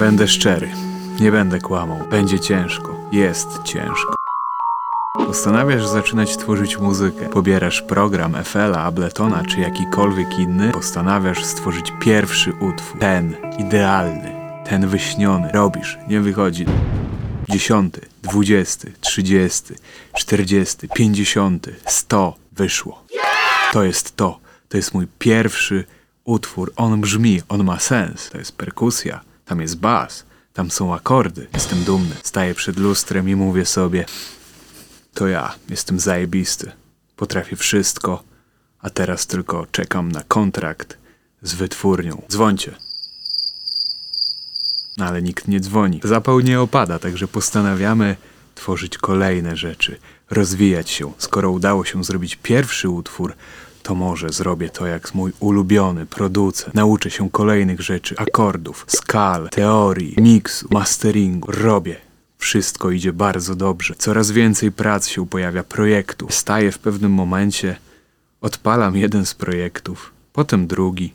Będę szczery. Nie będę kłamał. Będzie ciężko. Jest ciężko. Postanawiasz zaczynać tworzyć muzykę. Pobierasz program FL-a, Abletona czy jakikolwiek inny. Postanawiasz stworzyć pierwszy utwór. Ten idealny, ten wyśniony. Robisz, nie wychodzi. Dziesiąty, dwudziesty, trzydziesty, czterdziesty, pięćdziesiąty, sto wyszło. To jest to. To jest mój pierwszy utwór. On brzmi, on ma sens. To jest perkusja, tam jest bas, tam są akordy. Jestem dumny. Staję przed lustrem i mówię sobie: To ja, jestem zajebisty. Potrafię wszystko, a teraz tylko czekam na kontrakt z wytwórnią. Dzwońcie. No ale nikt nie dzwoni. Zapał nie opada, także postanawiamy tworzyć kolejne rzeczy, rozwijać się. Skoro udało się zrobić pierwszy utwór, to może zrobię to jak mój ulubiony producent. Nauczę się kolejnych rzeczy, akordów, skal, teorii, miksu, masteringu. Robię. Wszystko idzie bardzo dobrze. Coraz więcej prac się pojawia, projektów. Staję w pewnym momencie, odpalam jeden z projektów, potem drugi,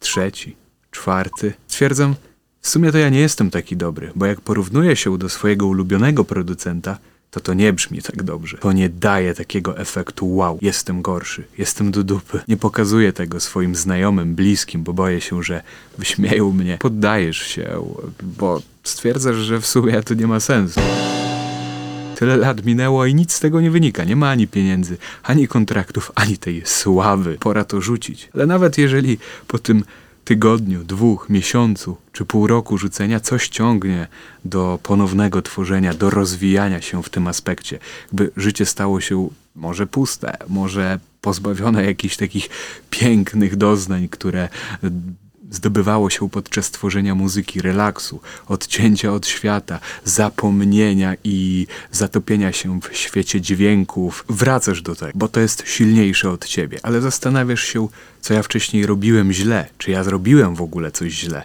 trzeci, czwarty. Stwierdzam, w sumie to ja nie jestem taki dobry, bo jak porównuję się do swojego ulubionego producenta, to to nie brzmi tak dobrze. To nie daje takiego efektu wow, jestem gorszy, jestem do dupy. Nie pokazuję tego swoim znajomym, bliskim, bo boję się, że wyśmieją mnie. Poddajesz się, bo stwierdzasz, że w sumie to nie ma sensu. Tyle lat minęło i nic z tego nie wynika. Nie ma ani pieniędzy, ani kontraktów, ani tej sławy. Pora to rzucić. Ale nawet jeżeli po tym tygodniu, dwóch, miesiącu czy pół roku rzucenia coś ciągnie do ponownego tworzenia, do rozwijania się w tym aspekcie. Jakby życie stało się może puste, może pozbawione jakichś takich pięknych doznań, które zdobywało się podczas tworzenia muzyki, relaksu, odcięcia od świata, zapomnienia i zatopienia się w świecie dźwięków. Wracasz do tego, bo to jest silniejsze od ciebie, ale zastanawiasz się, co ja wcześniej robiłem źle, czy ja zrobiłem w ogóle coś źle.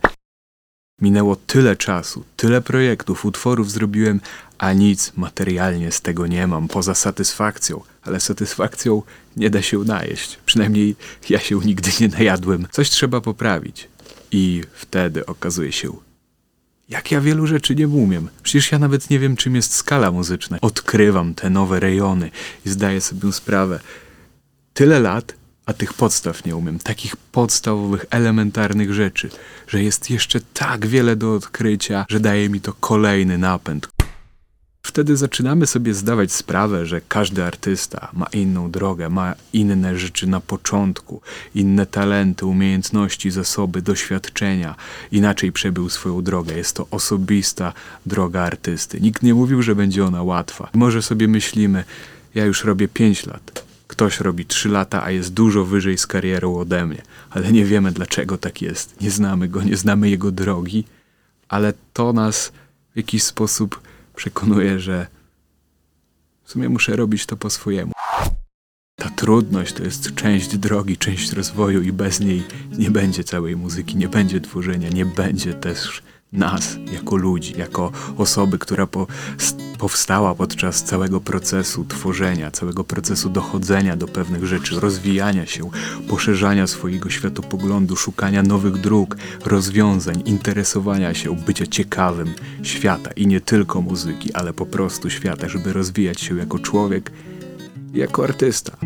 Minęło tyle czasu, tyle projektów, utworów zrobiłem, a nic materialnie z tego nie mam, poza satysfakcją. Ale satysfakcją nie da się najeść. Przynajmniej ja się nigdy nie najadłem. Coś trzeba poprawić. I wtedy okazuje się, jak ja wielu rzeczy nie umiem. Przecież ja nawet nie wiem, czym jest skala muzyczna. Odkrywam te nowe rejony i zdaję sobie sprawę. Tyle lat, a tych podstaw nie umiem. Takich podstawowych, elementarnych rzeczy, że jest jeszcze tak wiele do odkrycia, że daje mi to kolejny napęd. Wtedy zaczynamy sobie zdawać sprawę, że każdy artysta ma inną drogę, ma inne rzeczy na początku, inne talenty, umiejętności, zasoby, doświadczenia, inaczej przebył swoją drogę. Jest to osobista droga artysty. Nikt nie mówił, że będzie ona łatwa. Może sobie myślimy, ja już robię 5 lat. Ktoś robi 3 lata, a jest dużo wyżej z karierą ode mnie, ale nie wiemy dlaczego tak jest. Nie znamy go, nie znamy jego drogi, ale to nas w jakiś sposób przekonuje, że w sumie muszę robić to po swojemu. Ta trudność to jest część drogi, część rozwoju i bez niej nie będzie całej muzyki, nie będzie tworzenia, nie będzie też nas jako ludzi, jako osoby, która po, powstała podczas całego procesu tworzenia, całego procesu dochodzenia do pewnych rzeczy, rozwijania się, poszerzania swojego światopoglądu, szukania nowych dróg, rozwiązań, interesowania się, bycia ciekawym świata i nie tylko muzyki, ale po prostu świata, żeby rozwijać się jako człowiek, jako artysta.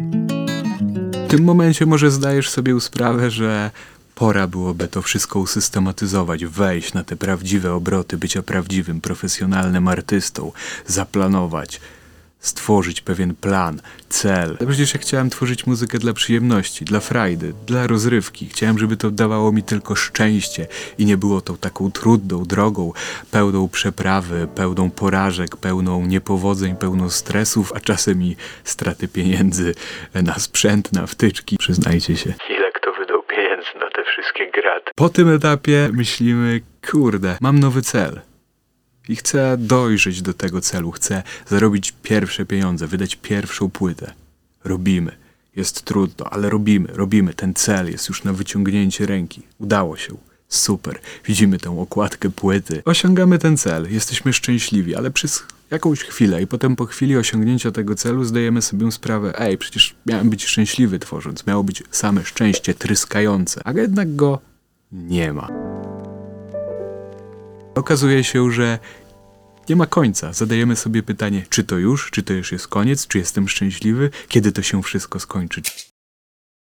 W tym momencie może zdajesz sobie sprawę, że Pora byłoby to wszystko usystematyzować, wejść na te prawdziwe obroty bycia prawdziwym, profesjonalnym artystą, zaplanować, stworzyć pewien plan, cel. Przecież ja chciałem tworzyć muzykę dla przyjemności, dla frajdy, dla rozrywki. Chciałem, żeby to dawało mi tylko szczęście i nie było to taką trudną drogą, pełną przeprawy, pełną porażek, pełną niepowodzeń, pełną stresów, a czasem i straty pieniędzy na sprzęt, na wtyczki. Przyznajcie się. Pieniędzy na te wszystkie graty? Po tym etapie myślimy, kurde, mam nowy cel. I chcę dojrzeć do tego celu, chcę zarobić pierwsze pieniądze, wydać pierwszą płytę. Robimy. Jest trudno, ale robimy, robimy. Ten cel jest już na wyciągnięcie ręki. Udało się. Super. Widzimy tę okładkę płyty. Osiągamy ten cel. Jesteśmy szczęśliwi, ale przez jakąś chwilę i potem po chwili osiągnięcia tego celu zdajemy sobie sprawę, ej, przecież miałem być szczęśliwy tworząc, miało być same szczęście tryskające, a jednak go nie ma. Okazuje się, że nie ma końca. Zadajemy sobie pytanie, czy to już, czy to już jest koniec, czy jestem szczęśliwy, kiedy to się wszystko skończy.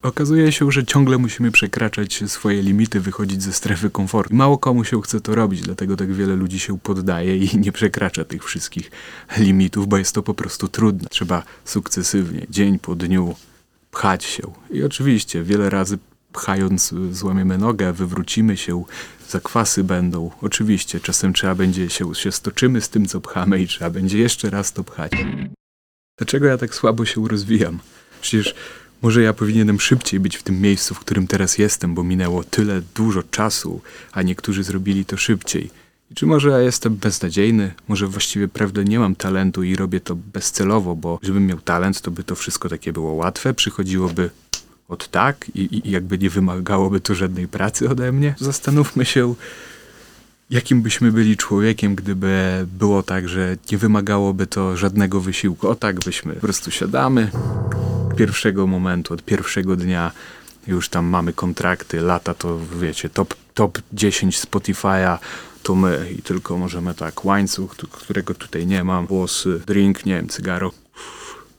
Okazuje się, że ciągle musimy przekraczać swoje limity, wychodzić ze strefy komfortu. Mało komu się chce to robić, dlatego tak wiele ludzi się poddaje i nie przekracza tych wszystkich limitów, bo jest to po prostu trudne. Trzeba sukcesywnie, dzień po dniu, pchać się. I oczywiście wiele razy pchając złamiemy nogę, wywrócimy się, zakwasy będą. Oczywiście czasem trzeba będzie się, się stoczymy z tym, co pchamy i trzeba będzie jeszcze raz to pchać. Dlaczego ja tak słabo się rozwijam? Przecież może ja powinienem szybciej być w tym miejscu, w którym teraz jestem, bo minęło tyle dużo czasu, a niektórzy zrobili to szybciej. I czy może ja jestem beznadziejny? Może właściwie prawdę nie mam talentu i robię to bezcelowo, bo żebym miał talent, to by to wszystko takie było łatwe, przychodziłoby od tak i, i jakby nie wymagałoby to żadnej pracy ode mnie. Zastanówmy się, jakim byśmy byli człowiekiem, gdyby było tak, że nie wymagałoby to żadnego wysiłku. O tak byśmy po prostu siadamy pierwszego momentu, od pierwszego dnia już tam mamy kontrakty, lata to wiecie, top, top 10 Spotify'a to my i tylko możemy tak, łańcuch, którego tutaj nie mam, włosy, drink, nie wiem, cygaro.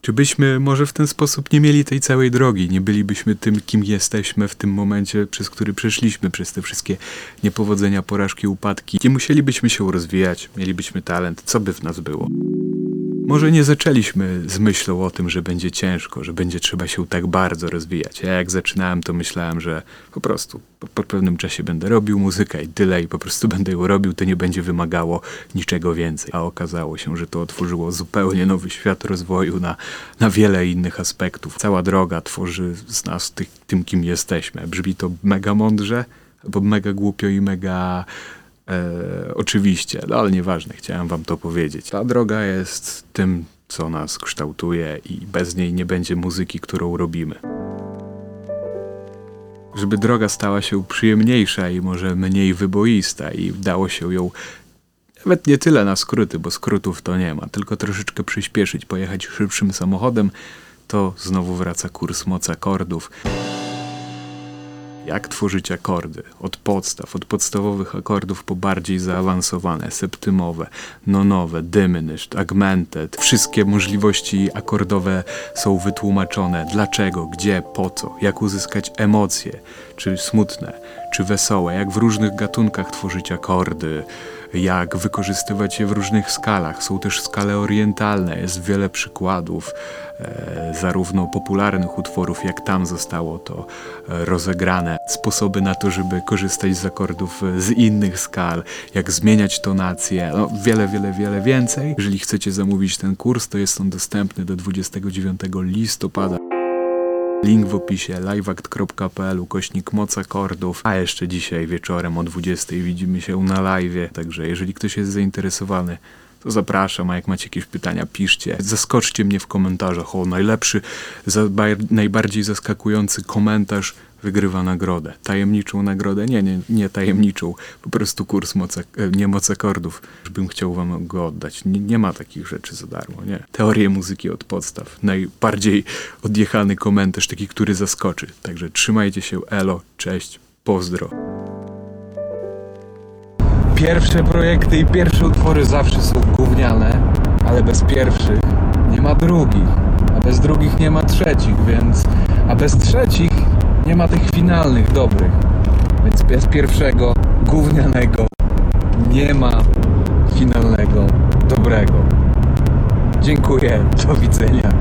Czy byśmy może w ten sposób nie mieli tej całej drogi, nie bylibyśmy tym, kim jesteśmy w tym momencie, przez który przeszliśmy, przez te wszystkie niepowodzenia, porażki, upadki. Nie musielibyśmy się rozwijać, mielibyśmy talent, co by w nas było? Może nie zaczęliśmy z myślą o tym, że będzie ciężko, że będzie trzeba się tak bardzo rozwijać. Ja jak zaczynałem, to myślałem, że po prostu po, po pewnym czasie będę robił muzykę i tyle, i po prostu będę ją robił, to nie będzie wymagało niczego więcej. A okazało się, że to otworzyło zupełnie nowy świat rozwoju na, na wiele innych aspektów. Cała droga tworzy z nas tych, tym, kim jesteśmy. Brzmi to mega mądrze, albo mega głupio i mega E, oczywiście, no ale nieważne, chciałem wam to powiedzieć. Ta droga jest tym, co nas kształtuje i bez niej nie będzie muzyki, którą robimy. Żeby droga stała się przyjemniejsza i może mniej wyboista i dało się ją nawet nie tyle na skróty, bo skrótów to nie ma, tylko troszeczkę przyspieszyć, pojechać szybszym samochodem, to znowu wraca kurs moc akordów jak tworzyć akordy. Od podstaw, od podstawowych akordów po bardziej zaawansowane, septymowe, nonowe, diminished, augmented. Wszystkie możliwości akordowe są wytłumaczone. Dlaczego, gdzie, po co, jak uzyskać emocje, czy smutne, czy wesołe, jak w różnych gatunkach tworzyć akordy, jak wykorzystywać je w różnych skalach. Są też skale orientalne, jest wiele przykładów, e, zarówno popularnych utworów, jak tam zostało to e, rozegrane. Sposoby na to, żeby korzystać z akordów e, z innych skal, jak zmieniać tonację, no, wiele, wiele, wiele więcej. Jeżeli chcecie zamówić ten kurs, to jest on dostępny do 29 listopada. Link w opisie liveact.pl kośnik moc akordów, a jeszcze dzisiaj wieczorem o 20 widzimy się na live, także jeżeli ktoś jest zainteresowany, to zapraszam, a jak macie jakieś pytania, piszcie. Zaskoczcie mnie w komentarzach. O, najlepszy, najbardziej zaskakujący komentarz wygrywa nagrodę. Tajemniczą nagrodę? Nie, nie, nie tajemniczą. Po prostu kurs moc, e, nie moc akordów. Bym chciał wam go oddać. Nie, nie ma takich rzeczy za darmo, nie. Teorie muzyki od podstaw. Najbardziej odjechany komentarz, taki, który zaskoczy. Także trzymajcie się, elo, cześć, pozdro. Pierwsze projekty i pierwsze utwory zawsze są gówniane, ale bez pierwszych nie ma drugich, a bez drugich nie ma trzecich, więc a bez trzecich nie ma tych finalnych dobrych. Więc bez pierwszego gównianego nie ma finalnego dobrego. Dziękuję, do widzenia.